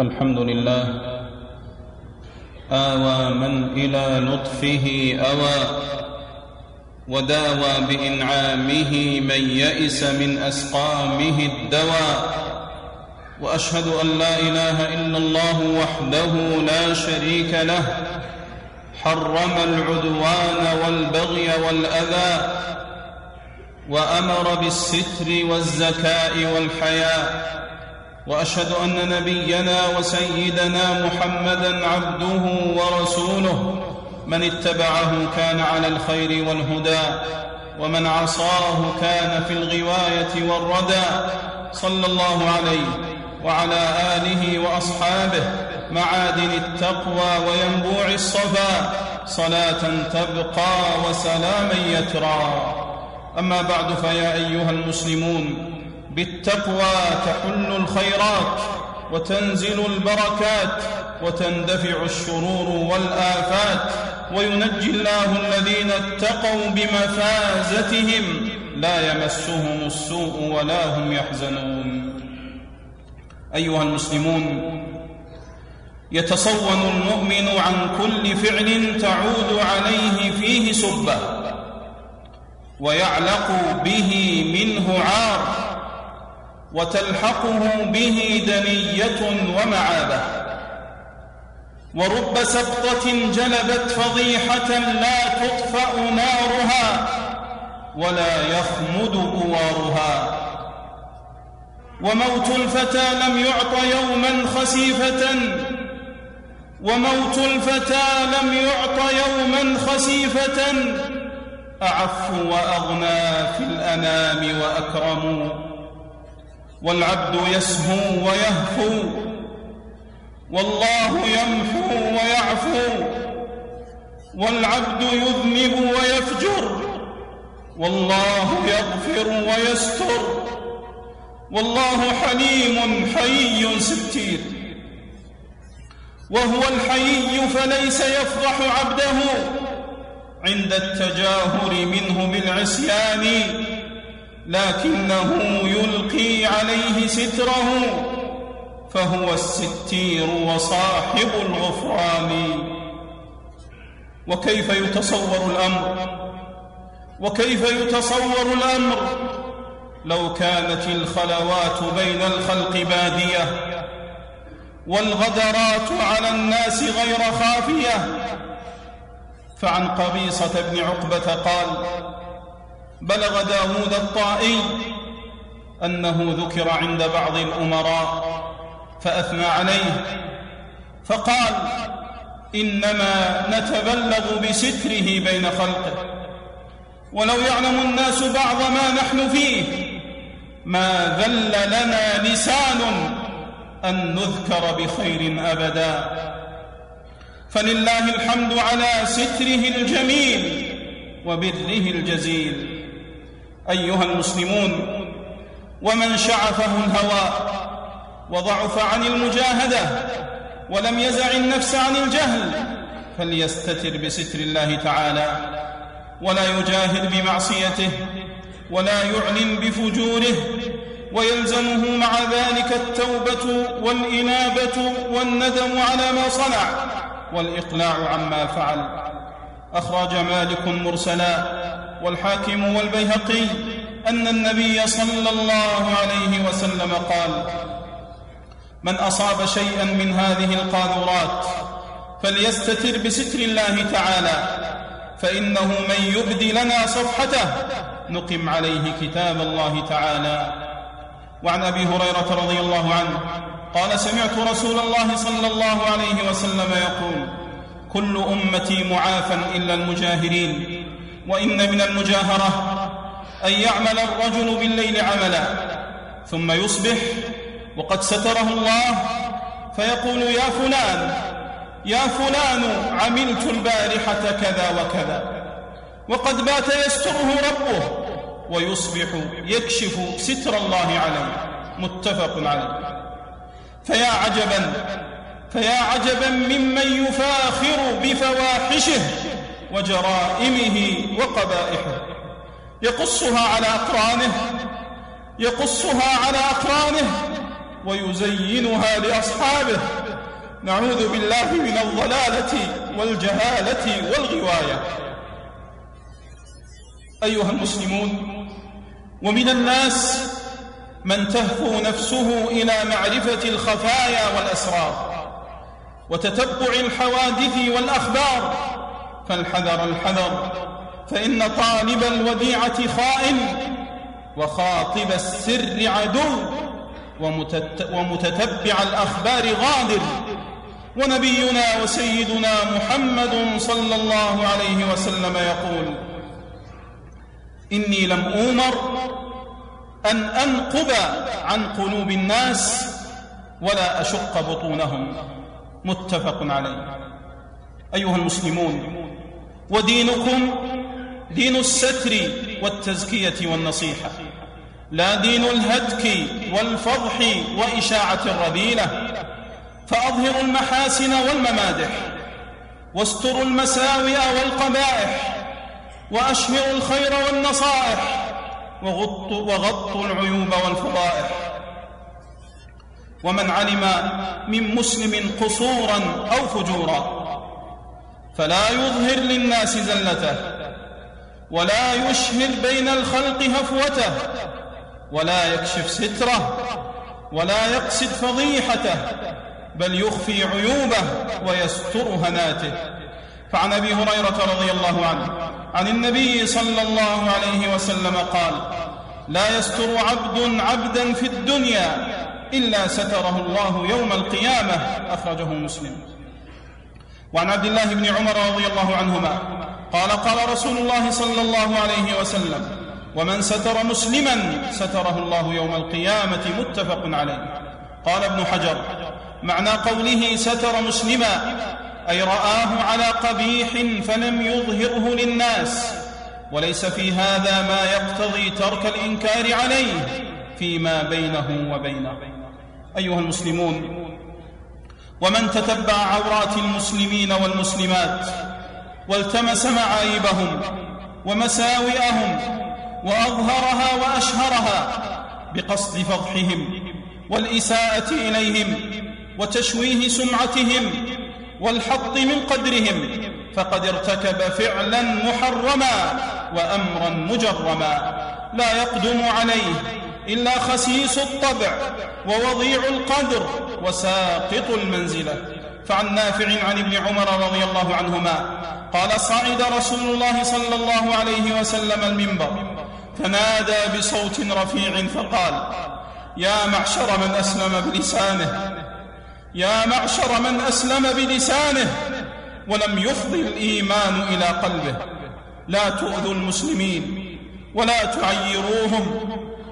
الحمد لله. آوى من إلى لطفه أوى وداوى بإنعامه من يئس من أسقامه الدواء وأشهد أن لا إله إلا الله وحده لا شريك له. حرم العدوان والبغي والأذى وأمر بالستر والزكاء والحياء. وأشهد أن نبينا وسيدنا محمدا عبده ورسوله. من اتبعه كان على الخير والهدى ومن عصاه كان في الغواية والردى. صلى الله عليه وعلى آله وأصحابه معادن التقوى وينبوع الصفا. صلاة تبقى وسلاما يترى. أما بعد فيا أيها المسلمون بالتقوى تحل الخيرات وتنزل البركات وتندفع الشرور والآفات وينجي الله الذين اتقوا بمفازتهم لا يمسهم السوء ولا هم يحزنون. أيها المسلمون يتصون المؤمن عن كل فعل تعود عليه فيه سبة ويعلق به منه عار وتلحقه به دنية ومعابه. ورب سقطه جلبت فضيحة لا تطفأ نارها ولا يخمد اوارها وموت الفتى لم يعط يوما خسيفة. وموت الفتى لم يعط يوما خسيفة. اعف وأغنى في الأنام وأكرم. والعبد يسهو ويهفو والله يمحو ويعفو والعبد يذنب ويفجر والله يغفر ويستر والله حليم حي ستير. وهو الحيي فليس يفضح عبده عند التجاهر منه بالعصيان. لكنه يلقي عليه ستره فهو الستير وصاحب الغفران. وكيف يتصور الأمر؟ وكيف يتصور الأمر؟ لو كانت الخلوات بين الخلق بادية والغدرات على الناس غير خافية. فعن قبيصة بن عقبة قال بلغ داود الطائي أنه ذكر عند بعض الأمراء فأثنى عليه فقال إنما نتبلغ بستره بين خلقه ولو يعلم الناس بعض ما نحن فيه ما ذل لنا لسان أن نذكر بخير أبدا. فلله الحمد على ستره الجميل وبره الجزيل. أيها المسلمون ومن شعفه الهوى وضعف عن المجاهدة ولم يزع النفس عن الجهل فليستتر بستر الله تعالى ولا يجاهر بمعصيته ولا يعلن بفجوره ويلزمه مع ذلك التوبة والإنابة والندم على ما صنع والإقلاع عما فعل. أخرج مالك مرسلا والحاكم والبيهقي أن النبي صلى الله عليه وسلم قال من أصاب شيئا من هذه القاذورات فليستتر بستر الله تعالى فإنه من يبدي لنا صفحته. نقم عليه كتاب الله تعالى. وعن أبي هريرة رضي الله عنه قال سمعت رسول الله صلى الله عليه وسلم يقول كل أمتي معافى إلا المجاهرين وإن من المجاهرة أن يعمل الرجل بالليل عملا ثم يصبح وقد ستره الله فيقول يا فلان يا فلان عملت البارحة كذا وكذا وقد بات يستره ربه ويصبح يكشف ستر الله عليه متفق عليه. فيا عجبا فيا عجبا ممن يفاخر بفواحشه وجرائمه وقبائحه. يقصها على أقرانه يقصها على أقرانه ويزينها لأصحابه. نعوذ بالله من الضلالة والجهالة والغواية. أيها المسلمون ومن الناس من تهفو نفسه إلى معرفة الخفايا والأسرار وتتبع الحوادث والأخبار فالحذر الحذر فإن طالب الوديعة خائن وخاطب السر عدو ومتتبع الأخبار غادر. ونبينا وسيدنا محمد صلى الله عليه وسلم يقول إني لم أومر أن أنقب عن قلوب الناس ولا أشق بطونهم. متفق عليه. أيها المسلمون ودينكم دين الستر والتزكية والنصيحة لا دين الهتك والفضح وإشاعة الرذيلة فأظهروا المحاسن والممادح واستروا المساوئ والقبائح وأشهروا الخير والنصائح وغطوا, وغطوا العيوب والفضائح. ومن علم من مسلم قصورا أو فجورا فلا يظهر للناس زلته ولا يشهر بين الخلق هفوته ولا يكشف ستره ولا يقصد فضيحته بل يخفي عيوبه ويستر هناته. فعن أبي هريرة رضي الله عنه عن النبي صلى الله عليه وسلم قال لا يستر عبد عبدا في الدنيا إلا ستره الله يوم القيامة. أخرجه مسلم. وعن عبد الله بن عمر رضي الله عنهما قال قال رسول الله صلى الله عليه وسلم ومن ستر مسلما ستره الله يوم القيامة متفق عليه. قال ابن حجر معنى قوله ستر مسلما أي رآه على قبيح فلم يظهره للناس وليس في هذا ما يقتضي ترك الإنكار عليه فيما بينه وبينه. أيها المسلمون ومن تتبع عورات المسلمين والمسلمات والتمس معايبهم ومساوئهم وأظهرها وأشهرها بقصد فضحهم والإساءة إليهم وتشويه سمعتهم والحط من قدرهم فقد ارتكب فعلا محرما وامرا مجرما لا يقدم عليه إلا خسيس الطبع ووضيع القدر وساقط المنزله فعن نافع عن ابن عمر رضي الله عنهما قال صعد رسول الله صلى الله عليه وسلم المنبر فنادى بصوت رفيع فقال يا معشر من أسلم بلسانه يا معشر من أسلم بلسانه ولم يفضي الإيمان إلى قلبه. لا تؤذوا المسلمين ولا تعيروهم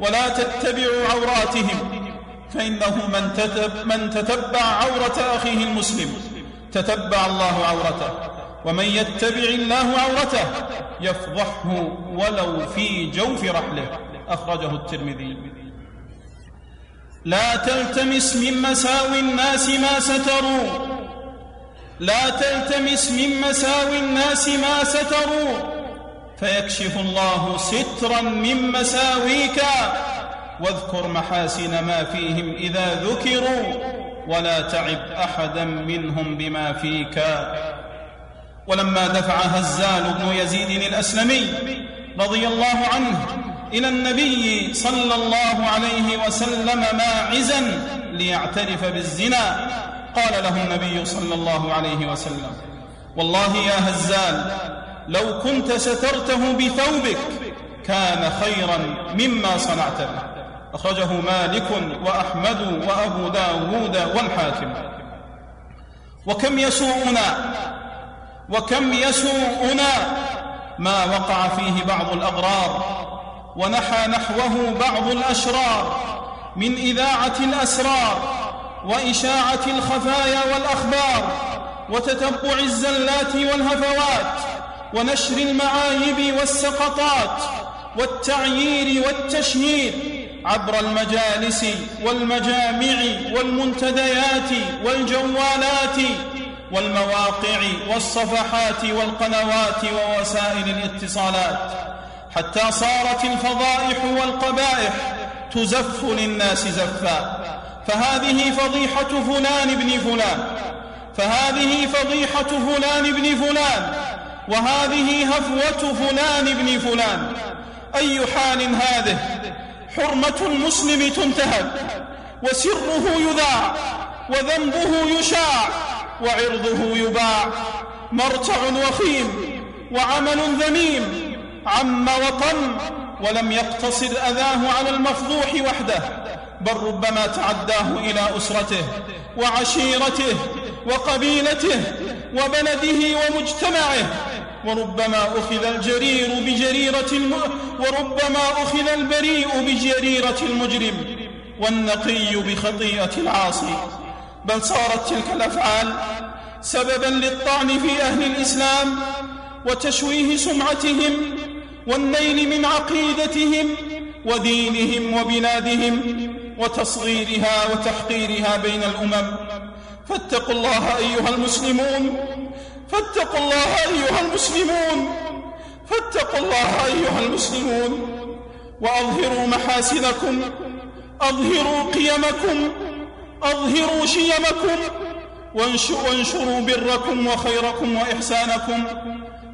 ولا تتبعوا عوراتهم فإنه من, تتب من تتبع عورة أخيه المسلم تتبع الله عورته ومن يتبع الله عورته يفضحه ولو في جوف رحله أخرجه الترمذي. لا تلتمس من مساوي الناس ما ستروا لا تلتمس من مساوي الناس ما ستروا فيكشف الله سترا من مساويك. واذكر محاسن ما فيهم إذا ذكروا ولا تعب أحدا منهم بما فيك. ولما دفع هزال بن يزيد الأسلمي رضي الله عنه إلى النبي صلى الله عليه وسلم ماعزا ليعترف بالزنا قال له النبي صلى الله عليه وسلم والله يا هزال لو كنت سترته بثوبك كان خيرا مما صنعت به. أخرجه مالك وأحمد وأبو داود والحاكم. وكم يسوءنا وكم يسوءنا ما وقع فيه بعض الأغرار ونحى نحوه بعض الأشرار من إذاعة الأسرار وإشاعة الخفايا والأخبار وتتبع الزلات والهفوات ونشر المعايب والسقطات والتعيير والتشهير عبر المجالس والمجامع والمنتديات والجوالات والمواقع والصفحات والقنوات ووسائل الاتصالات. حتى صارت الفضائح والقبائح تزف للناس زفا. فهذه فضيحة فلان ابن فلان. فهذه فضيحة فلان ابن فلان. وهذه هفوة فلان ابن فلان. أي حال هذه؟ حرمة المسلم تنتهك وسره يذاع وذنبه يشاع وعرضه يباع. مرتع وخيم وعمل ذميم عم وطن ولم يقتصر أذاه على المفضوح وحده بل ربما تعداه إلى أسرته وعشيرته وقبيلته وبلده ومجتمعه. وربما أخذ الجرير بجريرة الم... وربما أخذ البريء بجريرة المجرم والنقي بخطيئة العاصي. بل صارت تلك الأفعال سببا للطعن في أهل الإسلام وتشويه سمعتهم والنيل من عقيدتهم ودينهم وبلادهم وتصغيرها وتحقيرها بين الأمم. فاتقوا الله أيها المسلمون فاتقوا الله أيها المسلمون. فاتقوا الله أيها المسلمون. وأظهروا محاسنكم. أظهروا قيمكم. أظهروا شيمكم. وانشروا بركم وخيركم وإحسانكم.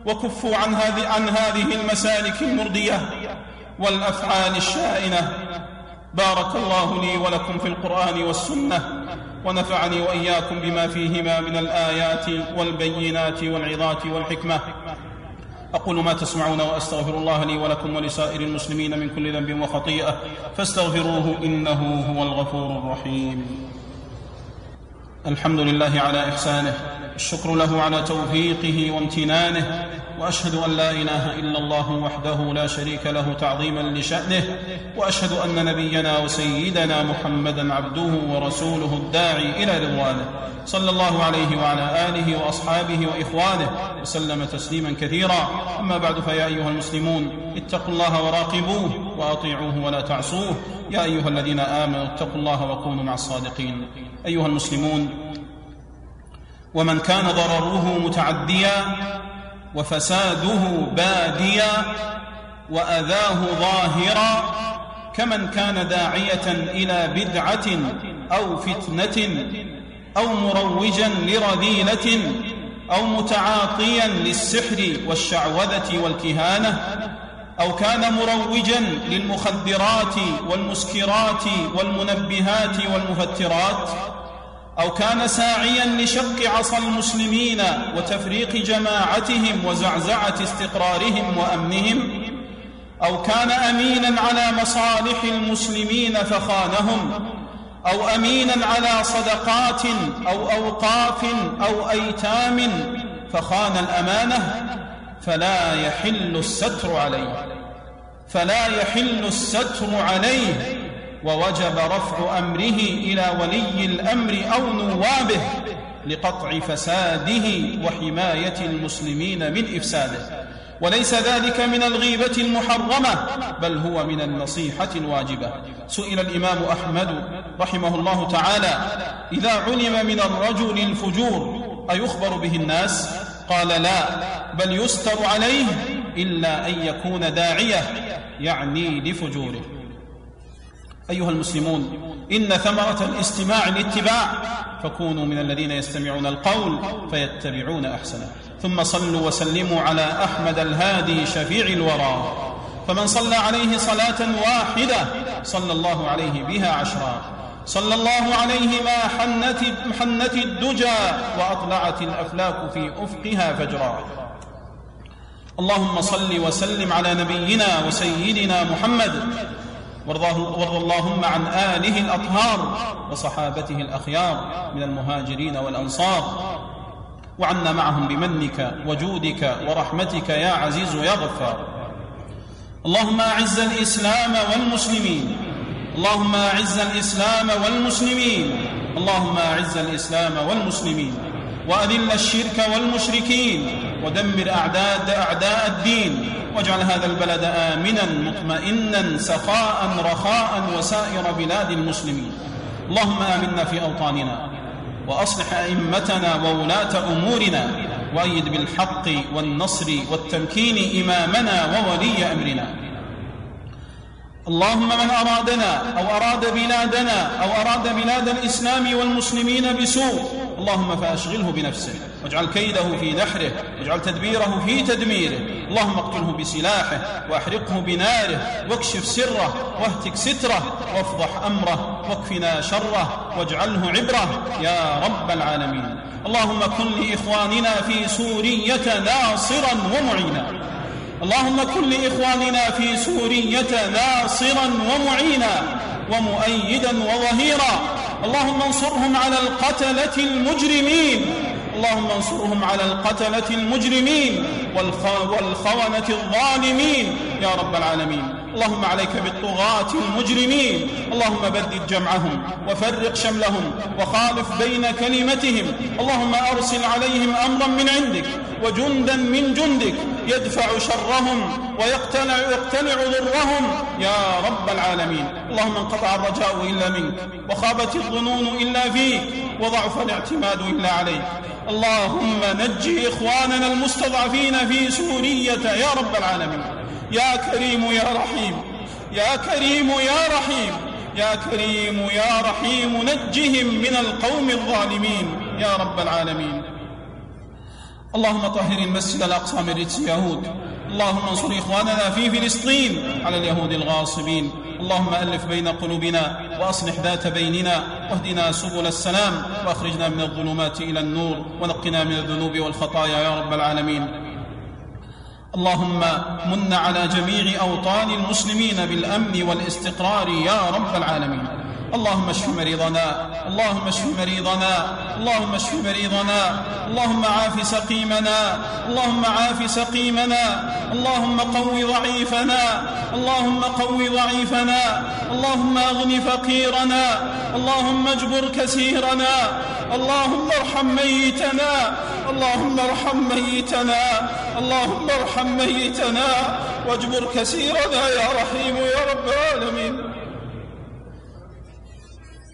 وكفوا عن هذه عن هذه المسالك المردية والأفعال الشائنة. بارك الله لي ولكم في القرآن والسنة. ونفعني وإياكم بما فيهما من الآيات والبينات والعظات والحكمة. أقول ما تسمعون وأستغفر الله لي ولكم ولسائر المسلمين من كل ذنب وخطيئة. فاستغفروه إنه هو الغفور الرحيم. الحمد لله على إحسانه. الشكر له على توفيقه وامتنانه. وأشهد أن لا إله إلا الله وحده لا شريك له تعظيما لشأنه وأشهد أن نبينا وسيدنا محمدا عبده ورسوله الداعي إلى رضوانه صلى الله عليه وعلى آله وأصحابه وإخوانه وسلم تسليما كثيرا. أما بعد فيا أيها المسلمون اتقوا الله وراقبوه وأطيعوه ولا تعصوه. يا أيها الذين آمنوا اتقوا الله وكونوا مع الصادقين. أيها المسلمون ومن كان ضرره متعديا وفساده باديا وأذاه ظاهرا كمن كان داعية إلى بدعة أو فتنة أو مروجا لرذيلة أو متعاطيا للسحر والشعوذة والكهانة أو كان مروجا للمخدرات والمسكرات والمنبهات والمفترات أو كان ساعيا لشق عصا المسلمين وتفريق جماعتهم وزعزعة استقرارهم وأمنهم أو كان امينا على مصالح المسلمين فخانهم أو امينا على صدقات أو أوقاف أو أيتام فخان الأمانة فلا يحل الستر عليه فلا يحل الستر عليه. ووجب رفع أمره إلى ولي الأمر أو نوابه لقطع فساده وحماية المسلمين من إفساده. وليس ذلك من الغيبة المحرمة بل هو من النصيحة الواجبة. سئل الإمام أحمد رحمه الله تعالى إذا علم من الرجل الفجور أيخبر به الناس؟ قال لا بل يستر عليه إلا أن يكون داعية يعني لفجوره. أيها المسلمون إن ثمرة الاستماع الاتباع فكونوا من الذين يستمعون القول فيتبعون أحسنه. ثم صلوا وسلموا على أحمد الهادي شفيع الورى. فمن صلى عليه صلاة واحدة صلى الله عليه بها عشرا. صلى الله عليه ما حنت, حنت الدجى وأطلعت الأفلاك في أفقها فجرا. اللهم صل وسلم على نبينا وسيدنا محمد وارض اللهم عن آله الأطهار وصحابته الأخيار من المهاجرين والأنصار. وعنا معهم بمنك وجودك ورحمتك يا عزيز يا غفار اللهم أعز الإسلام والمسلمين. اللهم أعز الإسلام والمسلمين. اللهم أعز الإسلام والمسلمين. وأذل الشرك والمشركين. ودمر أعداد أعداء الدين واجعل هذا البلد آمنا مطمئنا سخاء رخاء وسائر بلاد المسلمين. اللهم آمنا في أوطاننا وأصلح أئمتنا وولاة أمورنا وأيد بالحق والنصر والتمكين إمامنا وولي أمرنا. اللهم من أرادنا أو أراد بلادنا أو أراد بلاد الإسلام والمسلمين بسوء اللهم فأشغله بنفسه واجعل كيده في نحره واجعل تدبيره في تدميره اللهم اقتله بسلاحه وأحرقه بناره واكشف سره واهتك ستره وافضح أمره واكفنا شره واجعله عبره يا رب العالمين. اللهم كن لإخواننا في سوريه ناصرا ومعينا. اللهم كن لإخواننا في سوريه ناصرا ومعينا ومؤيدا وظهيرا. اللهم انصرهم على القتلة المجرمين. اللهم انصرهم على القتلة المجرمين والخونة الظالمين. يا رب العالمين. اللهم عليك بالطغاة المجرمين. اللهم بدد جمعهم وفرق شملهم وخالف بين كلمتهم. اللهم أرسل عليهم أمرا من عندك. وجندا من جندك يدفع شرهم ويقتلع يقتلع ضرهم. يا رب العالمين. اللهم انقطع الرجاء إلا منك وخابت الظنون إلا فيك وضعف الاعتماد إلا عليك. اللهم نجي إخواننا المستضعفين في سورية. يا رب العالمين. يا كريم يا رحيم. يا كريم يا رحيم. يا كريم يا رحيم. نجهم من القوم الظالمين. يا رب العالمين. اللهم طهر المسجد الأقصى من رجس يهود اللهم انصر إخواننا في فلسطين على اليهود الغاصبين. اللهم ألف بين قلوبنا وأصلح ذات بيننا. واهدنا سبل السلام وأخرجنا من الظلمات إلى النور. ونقنا من الذنوب والخطايا يا رب العالمين. اللهم من على جميع أوطان المسلمين بالأمن والاستقرار يا رب العالمين. اللهم اشف مريضنا اللهم اشف مريضنا اللهم اشف مريضنا اللهم عاف سقيمنا اللهم عاف سقيمنا اللهم قو ضعيفنا اللهم قو ضعيفنا اللهم أغن فقيرنا اللهم اجبر كثيرنا اللهم ارحم ميتنا اللهم ارحم ميتنا اللهم ارحم ميتنا واجبر كثيرنا يا رحيم يا رب العالمين.